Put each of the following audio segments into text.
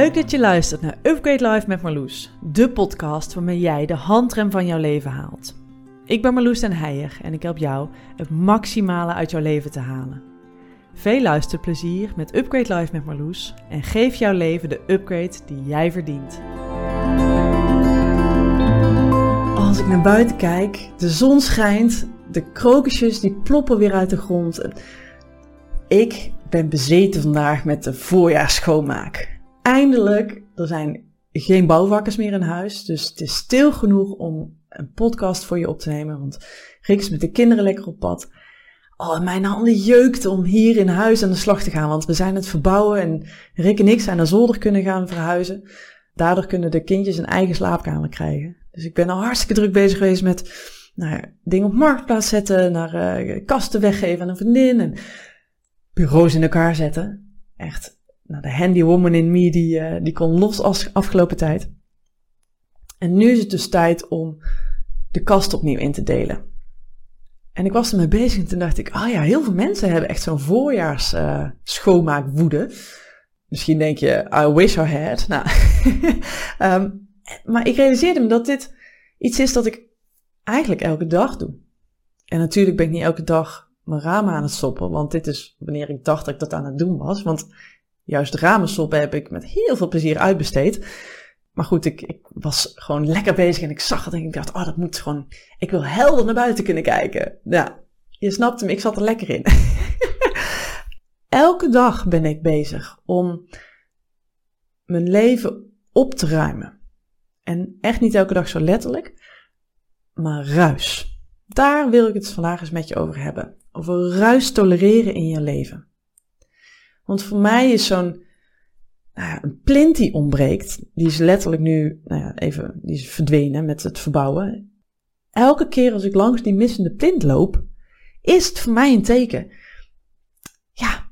Leuk dat je luistert naar Upgrade Life met Marloes, de podcast waarmee jij de handrem van jouw leven haalt. Ik ben Marloes den Heijer en ik help jou het maximale uit jouw leven te halen. Veel luisterplezier met Upgrade Life met Marloes en geef jouw leven de upgrade die jij verdient. Als ik naar buiten kijk, de zon schijnt, de krokusjes die ploppen weer uit de grond. Ik ben bezeten vandaag met de voorjaarsschoonmaak eindelijk, er zijn geen bouwvakkers meer in huis. Dus het is stil genoeg om een podcast voor je op te nemen. Want Rick is met de kinderen lekker op pad. Oh, mijn handen jeukt om hier in huis aan de slag te gaan. Want we zijn het verbouwen en Rick en ik zijn naar zolder kunnen gaan verhuizen. Daardoor kunnen de kindjes een eigen slaapkamer krijgen. Dus ik ben al hartstikke druk bezig geweest met nou, dingen op marktplaats zetten, naar uh, kasten weggeven aan een vriendin en bureaus in elkaar zetten. Echt nou, de handy woman in me, die, uh, die kon los als afgelopen tijd. En nu is het dus tijd om de kast opnieuw in te delen. En ik was ermee bezig en toen dacht ik, ah oh ja, heel veel mensen hebben echt zo'n voorjaars uh, schoonmaakwoede. Misschien denk je, I wish I had. Nou, um, maar ik realiseerde me dat dit iets is dat ik eigenlijk elke dag doe. En natuurlijk ben ik niet elke dag mijn ramen aan het stoppen, want dit is wanneer ik dacht dat ik dat aan het doen was. Want juist ramensoppen heb ik met heel veel plezier uitbesteed. Maar goed, ik, ik, was gewoon lekker bezig en ik zag het en ik dacht, oh, dat moet gewoon, ik wil helder naar buiten kunnen kijken. Ja, je snapt hem, ik zat er lekker in. Elke dag ben ik bezig om mijn leven op te ruimen. En echt niet elke dag zo letterlijk, maar ruis. Daar wil ik het vandaag eens met je over hebben. Over ruis tolereren in je leven. Want voor mij is zo'n nou ja, een plint die ontbreekt, die is letterlijk nu nou ja, even die is verdwenen met het verbouwen. Elke keer als ik langs die missende plint loop, is het voor mij een teken. Ja,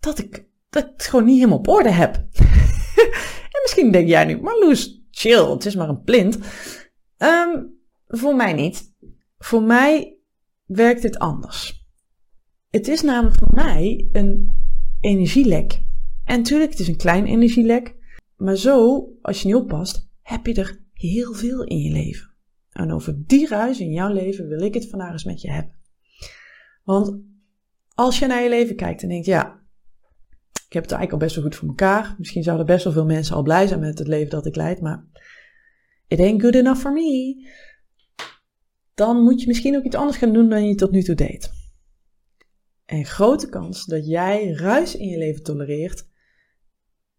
dat ik, het gewoon niet helemaal op orde heb. en misschien denk jij nu, maar Loes, chill, het is maar een plint. Um, voor mij niet. Voor mij werkt dit anders. Het is namelijk voor mij een energielek. En natuurlijk, het is een klein energielek. Maar zo, als je niet oppast, heb je er heel veel in je leven. En over die ruis in jouw leven wil ik het vandaag eens met je hebben. Want als je naar je leven kijkt en denkt, ja, ik heb het eigenlijk al best wel goed voor elkaar. Misschien zouden best wel veel mensen al blij zijn met het leven dat ik leid, maar it ain't good enough for me. Dan moet je misschien ook iets anders gaan doen dan je tot nu toe deed en grote kans dat jij ruis in je leven tolereert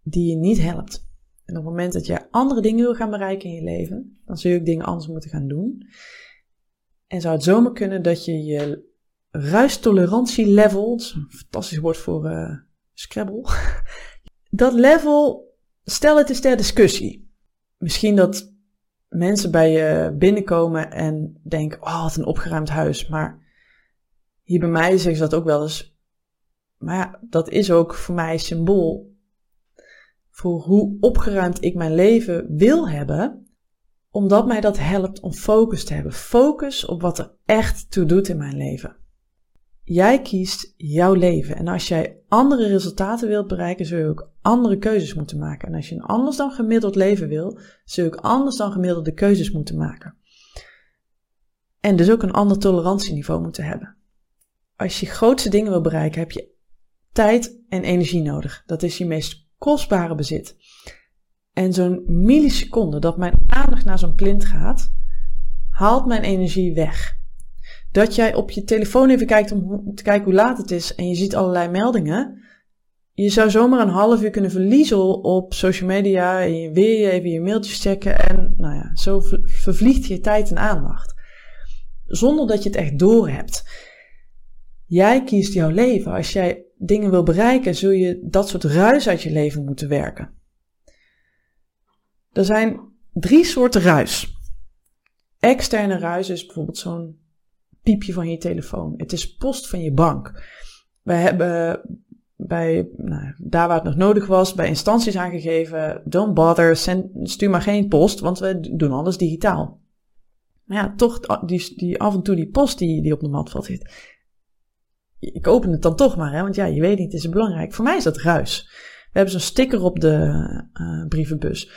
die je niet helpt. En op het moment dat jij andere dingen wil gaan bereiken in je leven, dan zul je ook dingen anders moeten gaan doen. En zou het zomaar kunnen dat je je is een fantastisch woord voor uh, Scrabble, dat level, stel het is ter discussie. Misschien dat mensen bij je binnenkomen en denken, oh wat een opgeruimd huis, maar hier bij mij zeggen ze dat ook wel eens. Maar ja, dat is ook voor mij symbool voor hoe opgeruimd ik mijn leven wil hebben, omdat mij dat helpt om focus te hebben. Focus op wat er echt toe doet in mijn leven. Jij kiest jouw leven en als jij andere resultaten wilt bereiken, zul je ook andere keuzes moeten maken. En als je een anders dan gemiddeld leven wil, zul je ook anders dan gemiddelde keuzes moeten maken. En dus ook een ander tolerantieniveau moeten hebben als je grootste dingen wil bereiken, heb je tijd en energie nodig. Dat is je meest kostbare bezit. En zo'n milliseconde dat mijn aandacht naar zo'n plint gaat, haalt mijn energie weg. Dat jij op je telefoon even kijkt om te kijken hoe laat het is en je ziet allerlei meldingen. Je zou zomaar een half uur kunnen verliezen op social media en je weer even je mailtjes checken en nou ja, zo vervliegt je tijd en aandacht. Zonder dat je het echt doorhebt. Jij kiest jouw leven. Als jij dingen wil bereiken, zul je dat soort ruis uit je leven moeten werken. Er zijn drie soorten ruis. Externe ruis is bijvoorbeeld zo'n piepje van je telefoon. Het is post van je bank. We hebben bij, nou, daar waar het nog nodig was, bij instanties aangegeven: don't bother, stuur maar geen post, want we doen alles digitaal. Maar ja, toch, die, die af en toe die post die, die op de mat valt zit ik open het dan toch maar, hè, want ja, je weet niet, het is belangrijk. Voor mij is dat ruis. We hebben zo'n sticker op de uh, brievenbus.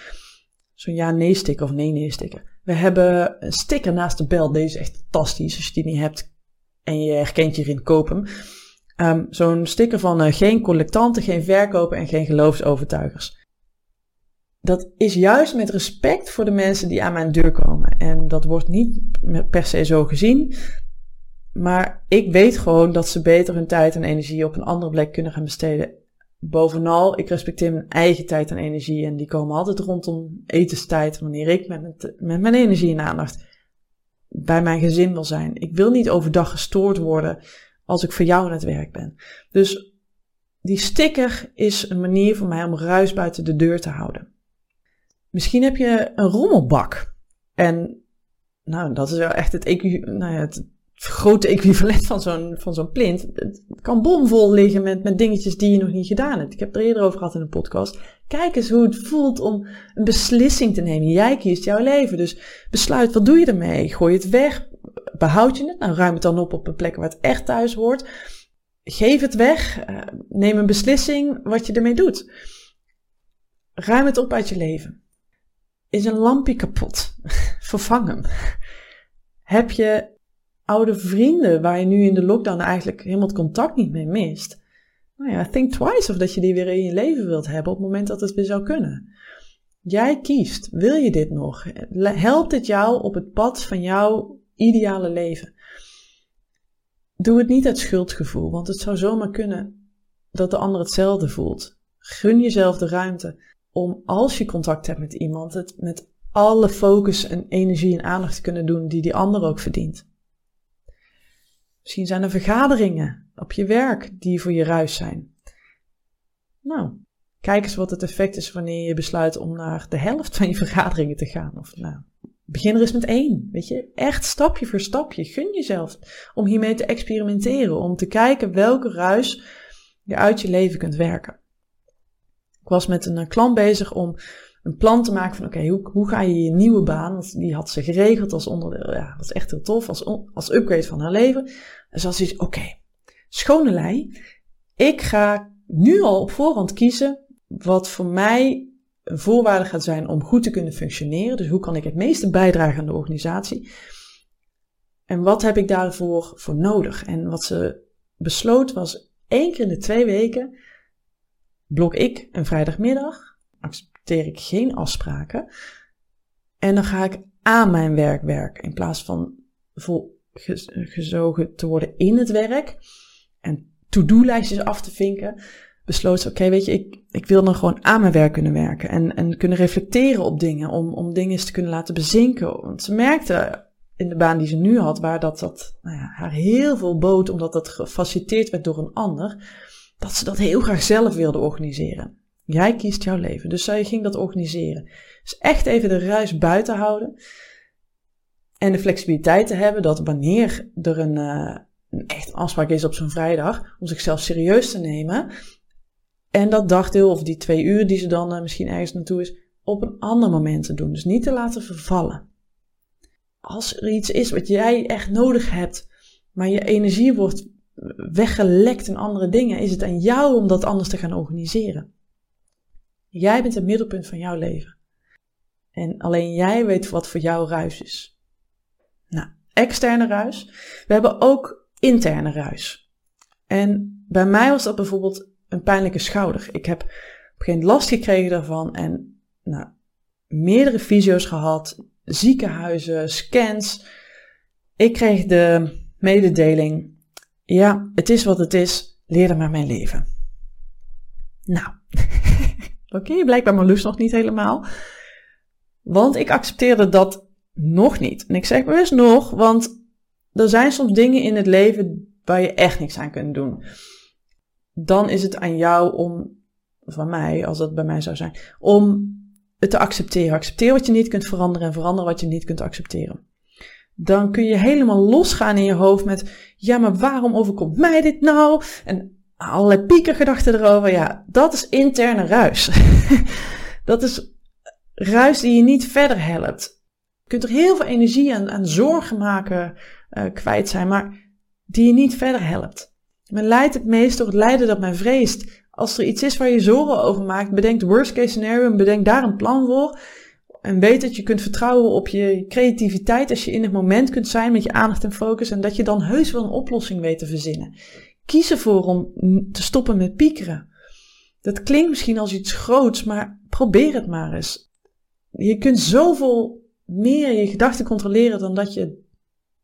Zo'n ja-nee sticker of nee-nee sticker. We hebben een sticker naast de bel. Deze is echt fantastisch. Als je die niet hebt en je herkent je erin, koop hem. Um, zo'n sticker van uh, geen collectanten, geen verkopen en geen geloofsovertuigers. Dat is juist met respect voor de mensen die aan mijn deur komen. En dat wordt niet per se zo gezien. Maar ik weet gewoon dat ze beter hun tijd en energie op een andere plek kunnen gaan besteden. Bovenal, ik respecteer mijn eigen tijd en energie. En die komen altijd rondom etenstijd, wanneer ik met, met, met mijn energie en aandacht bij mijn gezin wil zijn. Ik wil niet overdag gestoord worden als ik voor jou aan het werk ben. Dus die sticker is een manier voor mij om ruis buiten de deur te houden. Misschien heb je een rommelbak. En nou, dat is wel echt het, nou ja, het grote equivalent van zo'n, van zo'n plint. Het kan bomvol liggen met, met dingetjes die je nog niet gedaan hebt. Ik heb er eerder over gehad in een podcast. Kijk eens hoe het voelt om een beslissing te nemen. Jij kiest jouw leven. Dus besluit, wat doe je ermee? Gooi het weg? Behoud je het? Nou, ruim het dan op op een plek waar het echt thuis hoort. Geef het weg. Eh, neem een beslissing wat je ermee doet. Ruim het op uit je leven. Is een lampje kapot? Vervang hem. Heb je oude vrienden waar je nu in de lockdown eigenlijk helemaal het contact niet mee mist? Nou ja, think twice of dat je die weer in je leven wilt hebben op het moment dat het weer zou kunnen. Jij kiest. Wil je dit nog? Helpt dit jou op het pad van jouw ideale leven? Doe het niet uit schuldgevoel, want het zou zomaar kunnen dat de ander hetzelfde voelt. Gun jezelf de ruimte om als je contact hebt met iemand, het met alle focus en energie en aandacht te kunnen doen die die ander ook verdient. Misschien zijn er vergaderingen op je werk die voor je ruis zijn. Nou, kijk eens wat het effect is wanneer je besluit om naar de helft van je vergaderingen te gaan. Of nou, begin er eens met één. Weet je, echt stapje voor stapje. Gun jezelf om hiermee te experimenteren. Om te kijken welke ruis je uit je leven kunt werken. Ik was met een klant bezig om een plan te maken van oké, hoe, hoe ga je je nieuwe baan, want die had ze geregeld als onderdeel, ja, dat is echt heel tof, als, als upgrade van haar leven. En ze zoiets, oké, schone lei, ik ga nu al op voorhand kiezen wat voor mij een voorwaarde gaat zijn om goed te kunnen functioneren. Dus hoe kan ik het meeste bijdragen aan de organisatie? En wat heb ik daarvoor voor nodig? En wat ze besloot was één keer in de twee weken blok ik een vrijdagmiddag, accepteer ik geen afspraken. En dan ga ik aan mijn werk werken in plaats van vol gezogen te worden in het werk en to-do-lijstjes af te vinken. Besloot ze, oké, weet je, ik, ik wil dan gewoon aan mijn werk kunnen werken en, en kunnen reflecteren op dingen, om, om dingen eens te kunnen laten bezinken. Want ze merkte in de baan die ze nu had, waar dat, dat nou ja, haar heel veel bood, omdat dat gefaciliteerd werd door een ander, dat ze dat heel graag zelf wilde organiseren. Jij kiest jouw leven. Dus zij ging dat organiseren. Dus echt even de ruis buiten houden. En de flexibiliteit te hebben dat wanneer er een, uh, een echt afspraak is op zo'n vrijdag, om zichzelf serieus te nemen. En dat dagdeel of die twee uur die ze dan uh, misschien ergens naartoe is, op een ander moment te doen. Dus niet te laten vervallen. Als er iets is wat jij echt nodig hebt, maar je energie wordt weggelekt in andere dingen, is het aan jou om dat anders te gaan organiseren. Jij bent het middelpunt van jouw leven. En alleen jij weet wat voor jou ruis is. Nou, externe ruis. We hebben ook interne ruis. En bij mij was dat bijvoorbeeld een pijnlijke schouder. Ik heb geen last gekregen daarvan en nou, meerdere fysio's gehad, ziekenhuizen, scans. Ik kreeg de mededeling ja, het is wat het is. Leer er maar mijn leven. Nou, oké, okay, blijkbaar mijn lust nog niet helemaal. Want ik accepteerde dat nog niet. En ik zeg bewust nog, want er zijn soms dingen in het leven waar je echt niks aan kunt doen. Dan is het aan jou om, van mij, als dat bij mij zou zijn, om het te accepteren. Accepteer wat je niet kunt veranderen en verander wat je niet kunt accepteren dan kun je helemaal losgaan in je hoofd met, ja, maar waarom overkomt mij dit nou? En allerlei piekergedachten erover. Ja, dat is interne ruis. dat is ruis die je niet verder helpt. Je kunt er heel veel energie aan, zorgen maken uh, kwijt zijn, maar die je niet verder helpt. Men leidt het meest door het lijden dat men vreest. Als er iets is waar je zorgen over maakt, bedenk de worst case scenario en bedenk daar een plan voor. En weet dat je kunt vertrouwen op je creativiteit als je in het moment kunt zijn met je aandacht en focus en dat je dan heus wel een oplossing weet te verzinnen. Kies ervoor om te stoppen met piekeren. Dat klinkt misschien als iets groots, maar probeer het maar eens. Je kunt zoveel meer je gedachten controleren dan dat je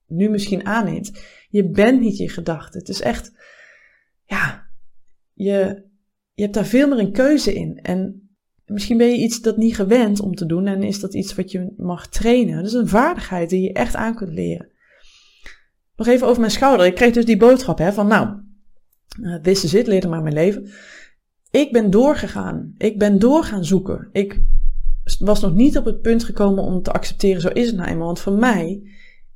nu misschien aanneemt. Je bent niet je gedachten. Het is echt, ja, je, je hebt daar veel meer een keuze in. En misschien ben je iets dat niet gewend om te doen en is dat iets wat je mag trainen. Dat is een vaardigheid die je echt aan kunt leren. Nog even over mijn schouder. Ik kreeg dus die boodschap hè, van nou, this is it, leer maar mijn leven. Ik ben doorgegaan. Ik ben doorgaan zoeken. Ik was nog niet op het punt gekomen om te accepteren, zo is het nou eenmaal. Want voor mij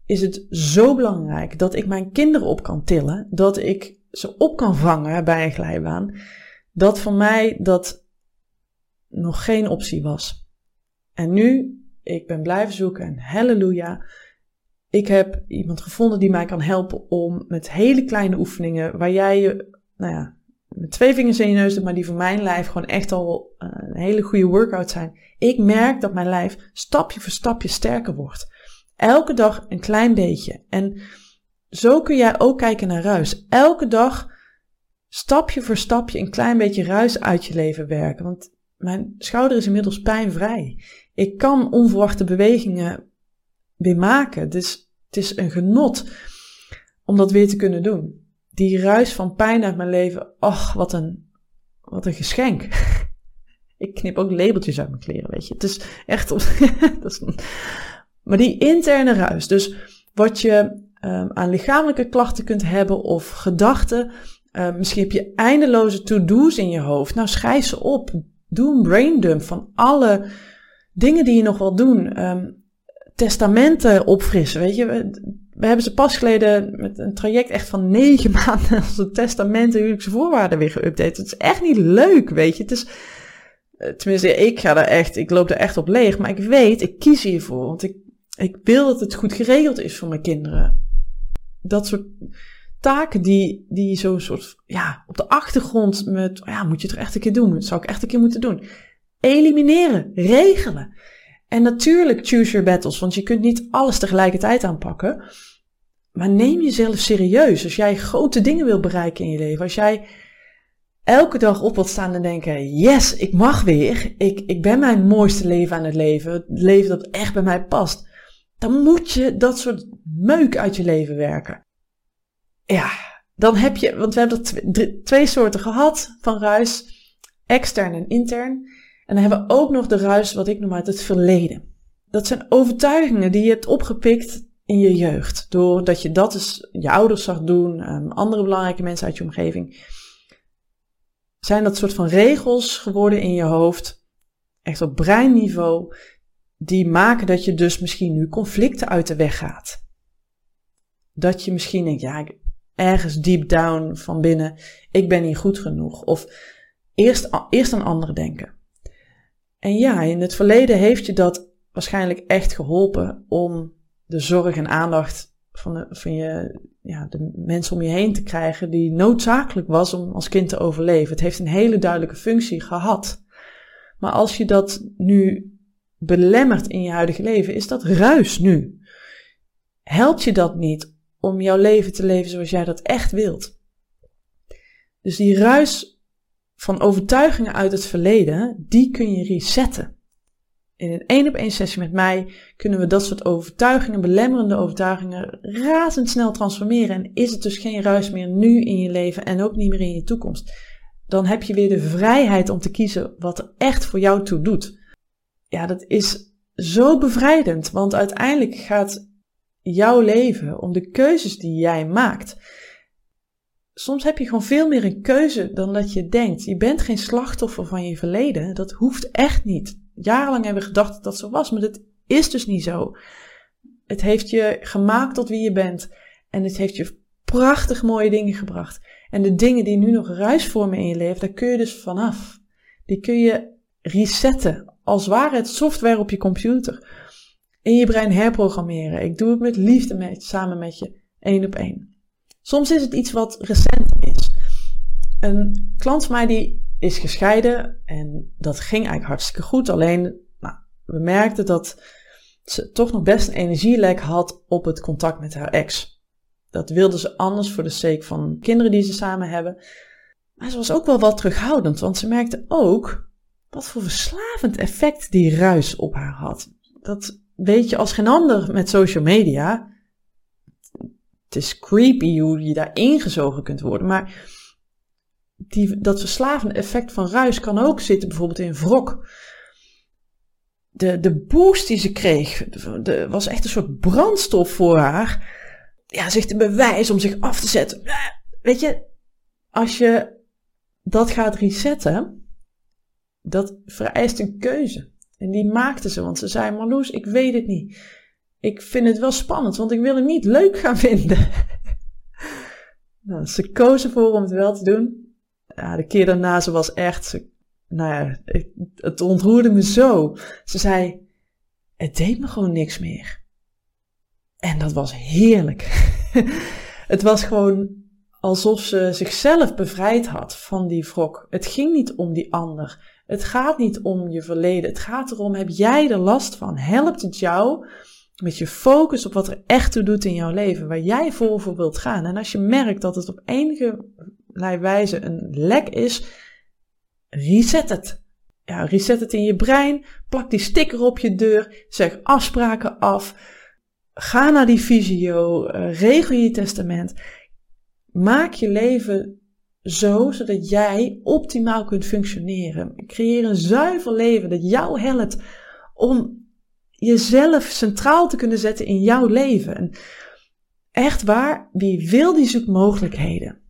is het zo belangrijk dat ik mijn kinderen op kan tillen, dat ik ze op kan vangen bij een glijbaan, dat voor mij dat nog geen optie was. En nu, ik ben blijven zoeken en halleluja, ik heb iemand gevonden die mij kan helpen om met hele kleine oefeningen, waar jij je, nou ja, met twee vingers in je neus doet, maar die voor mijn lijf gewoon echt al uh, een hele goede workout zijn. Ik merk dat mijn lijf stapje voor stapje sterker wordt. Elke dag een klein beetje. En zo kun jij ook kijken naar ruis. Elke dag stapje voor stapje een klein beetje ruis uit je leven werken. Want mijn schouder is inmiddels pijnvrij. Ik kan onverwachte bewegingen weer maken. Dus het is een genot om dat weer te kunnen doen. Die ruis van pijn uit mijn leven, ach, wat een, wat een geschenk. Ik knip ook labeltjes uit mijn kleren, weet je. Het is echt. maar die interne ruis, dus wat je um, aan lichamelijke klachten kunt hebben of gedachten. Um, misschien heb je eindeloze to-do's in je hoofd. Nou, schrijf ze op. Doe een braindump van alle dingen die je nog wil doen. Um, testamenten opfrissen, weet je. We, hebben ze pas geleden met een traject echt van negen maanden onze testamenten, huwelijkse voorwaarden weer geüpdate. Het is echt niet leuk, weet je. Het is, eh, tenminste, ik ga er echt, ik loop er echt op leeg. Maar ik weet, ik kies hiervoor. Want ik ik wil dat het goed geregeld is voor mijn kinderen. Dat soort taken die, die zo soort, ja, op de achtergrond met, ja, moet je het er echt een keer doen? Dat zou ik echt een keer moeten doen. Elimineren, regelen. En natuurlijk choose your battles, want je kunt niet alles tegelijkertijd aanpakken. Maar neem jezelf serieus. Als jij grote dingen wil bereiken in je leven, als jij elke dag op wilt staan en denken: yes, ik mag weer. Ik, ik ben mijn mooiste leven aan het leven. Het leven dat echt bij mij past dan moet je dat soort meuk uit je leven werken. Ja, dan heb je, want we hebben er twee soorten gehad van ruis, extern en intern. En dan hebben we ook nog de ruis wat ik noem uit het verleden. Dat zijn overtuigingen die je hebt opgepikt in je jeugd. Doordat je dat eens je ouders zag doen, um, andere belangrijke mensen uit je omgeving. Zijn dat soort van regels geworden in je hoofd, echt op breinniveau, die maken dat je dus misschien nu conflicten uit de weg gaat. Dat je misschien denkt, ja, ergens deep down van binnen, ik ben niet goed genoeg. Of eerst, eerst aan anderen denken. En ja, in het verleden heeft je dat waarschijnlijk echt geholpen om de zorg en aandacht van, de, van je, ja, de mensen om je heen te krijgen die noodzakelijk was om als kind te overleven. Het heeft een hele duidelijke functie gehad. Maar als je dat nu belemmert in je huidige leven, is dat ruis nu. Helpt je dat niet om jouw leven te leven zoals jij dat echt wilt? Dus die ruis van overtuigingen uit het verleden, die kun je resetten. In een één op één sessie met mij kunnen we dat soort overtuigingen, belemmerende overtuigingen, razendsnel transformeren. En is het dus geen ruis meer nu in je leven en ook niet meer in je toekomst. Dan heb je weer de vrijheid om te kiezen wat er echt voor jou toe doet ja, dat is zo bevrijdend. Want uiteindelijk gaat jouw leven om de keuzes die jij maakt. Soms heb je gewoon veel meer een keuze dan dat je denkt. Je bent geen slachtoffer van je verleden. Dat hoeft echt niet. Jarenlang hebben we gedacht dat dat zo was, maar dat is dus niet zo. Het heeft je gemaakt tot wie je bent. En het heeft je prachtig mooie dingen gebracht. En de dingen die nu nog ruis vormen in je leven, daar kun je dus vanaf. Die kun je resetten als ware het software op je computer. In je brein herprogrammeren. Ik doe het met liefde met, samen met je, één op één. Soms is het iets wat recent is. Een klant van mij die is gescheiden en dat ging eigenlijk hartstikke goed. Alleen, nou, we merkten dat ze toch nog best een energielek had op het contact met haar ex. Dat wilde ze anders voor de sake van kinderen die ze samen hebben. Maar ze was ook wel wat terughoudend, want ze merkte ook wat voor verslavend effect die ruis op haar had. Dat weet je als geen ander met social media. Het is creepy hoe je daar ingezogen kunt worden, maar die, dat verslavende effect van ruis kan ook zitten bijvoorbeeld in wrok. De, de boost die ze kreeg, de, was echt een soort brandstof voor haar. Ja, zich te bewijzen om zich af te zetten. Weet je, als je dat gaat resetten, dat vereist een keuze. En die maakte ze, want ze zei: Marloes, ik weet het niet. Ik vind het wel spannend, want ik wil het niet leuk gaan vinden. nou, ze kozen voor om het wel te doen. Ja, de keer daarna, ze was echt, nou ja, het ontroerde me zo. Ze zei: Het deed me gewoon niks meer. En dat was heerlijk. het was gewoon alsof ze zichzelf bevrijd had van die wrok. Het ging niet om die ander. Het gaat niet om je verleden. Het gaat erom, heb jij er last van? Helpt het jou met je focus op wat er echt toe doet in jouw leven, waar jij voor, voor wilt gaan? En als je merkt dat het op enige wijze een lek is, reset het. Ja, reset het in je brein, plak die sticker op je deur, zeg afspraken af, ga naar die visio, uh, regel je testament. Maak je leven zo, zodat jij optimaal kunt functioneren. Creëer een zuiver leven dat jou helpt om jezelf centraal te kunnen zetten in jouw leven. En echt waar, wie wil die zoekt mogelijkheden.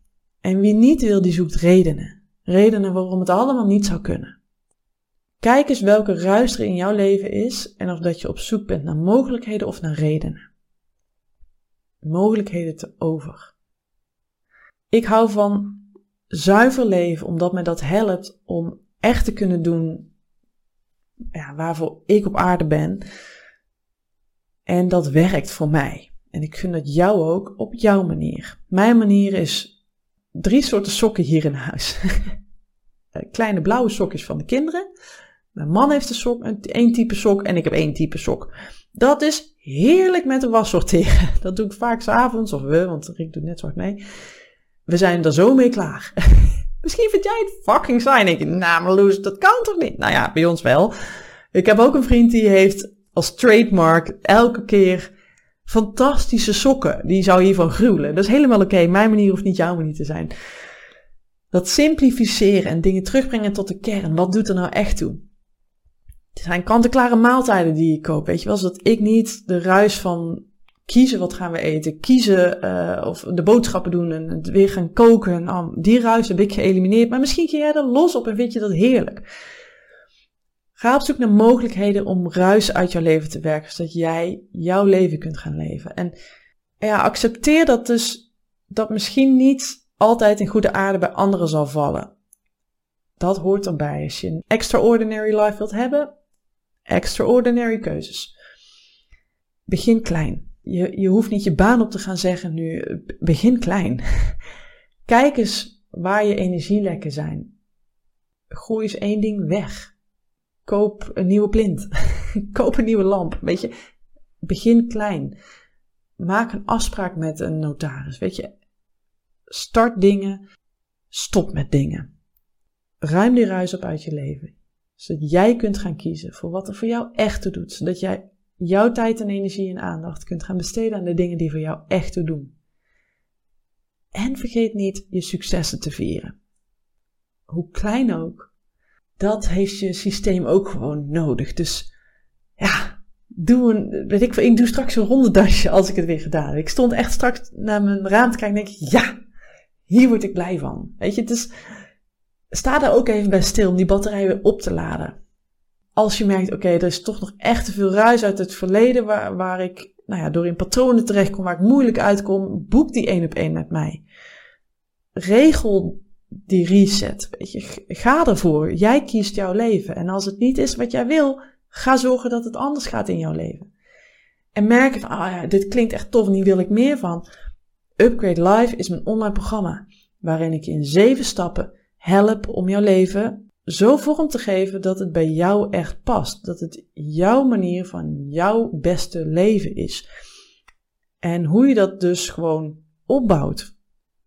En wie niet wil, die zoekt redenen. Redenen waarom het allemaal niet zou kunnen. Kijk eens welke ruis er in jouw leven is en of dat je op zoek bent naar mogelijkheden of naar redenen. Mogelijkheden te over. Ik hou van zuiver leven, omdat mij dat helpt om echt te kunnen doen ja, waarvoor ik op aarde ben. En dat werkt voor mij. En ik vind dat jou ook op jouw manier. Mijn manier is drie soorten sokken hier in huis. Kleine blauwe sokjes van de kinderen. Mijn man heeft een sok, één type sok en ik heb één type sok. Dat is heerlijk met de was sorteren. Dat doe ik vaak s'avonds, of we, want Rick doet net zo hard mee we zijn er zo mee klaar. Misschien vind jij het fucking saai. denk je, nou Marloes, dat kan toch niet? Nou ja, bij ons wel. Ik heb ook een vriend die heeft als trademark elke keer fantastische sokken. Die zou hiervan gruwelen. Dat is helemaal oké. Mijn manier hoeft niet jouw manier te zijn. Dat simplificeren en dingen terugbrengen tot de kern. Wat doet er nou echt toe? Het zijn kant-en-klare maaltijden die ik koop. Weet je wel, zodat ik niet de ruis van kiezen wat gaan we eten, kiezen uh, of de boodschappen doen en weer gaan koken. Nou, die ruis heb ik geëlimineerd, maar misschien kun jij er los op en vind je dat heerlijk. Ga op zoek naar mogelijkheden om ruis uit jouw leven te werken, zodat jij jouw leven kunt gaan leven. En ja, accepteer dat dus dat misschien niet altijd in goede aarde bij anderen zal vallen. Dat hoort erbij. Als je een extraordinary life wilt hebben, extraordinary keuzes. Begin klein. Je, je hoeft niet je baan op te gaan zeggen nu. Begin klein. Kijk eens waar je energielekken zijn. Gooi eens één ding weg. Koop een nieuwe plint. Koop een nieuwe lamp. Weet je, begin klein. Maak een afspraak met een notaris. Weet je, start dingen. Stop met dingen. Ruim die ruis op uit je leven. Zodat jij kunt gaan kiezen voor wat er voor jou echt toe doet. Zodat jij jouw tijd en energie en aandacht kunt gaan besteden aan de dingen die voor jou echt toe doen. En vergeet niet je successen te vieren. Hoe klein ook. Dat heeft je systeem ook gewoon nodig. Dus ja, doe een, weet ik, ik doe straks een rondedasje als ik het weer gedaan heb. Ik stond echt straks naar mijn raam te kijken en denk ja, hier word ik blij van. Weet je, het is, sta daar ook even bij stil om die batterij weer op te laden als je merkt, oké, er is toch nog echt te veel ruis uit het verleden waar, waar ik nou ja, door in patronen terechtkom, waar ik moeilijk uitkom, boek die één op één met mij. Regel die reset. Weet je, ga ervoor. Jij kiest jouw leven. En als het niet is wat jij wil, ga zorgen dat het anders gaat in jouw leven. En merk van, ah ja, dit klinkt echt tof en hier wil ik meer van. Upgrade Live is mijn online programma, waarin ik je in zeven stappen help om jouw leven zo vorm te geven dat het bij jou echt past. Dat het jouw manier van jouw beste leven is. En hoe je dat dus gewoon opbouwt.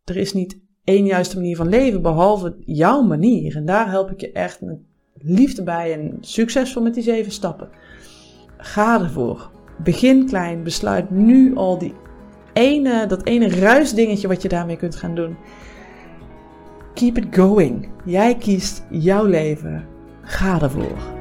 Er is niet één juiste manier van leven behalve jouw manier. En daar help ik je echt met liefde bij en succesvol met die zeven stappen. Ga ervoor. Begin klein. Besluit nu al die ene, dat ene ruisdingetje wat je daarmee kunt gaan doen. Keep it going. Jij kiest jouw leven. Ga ervoor.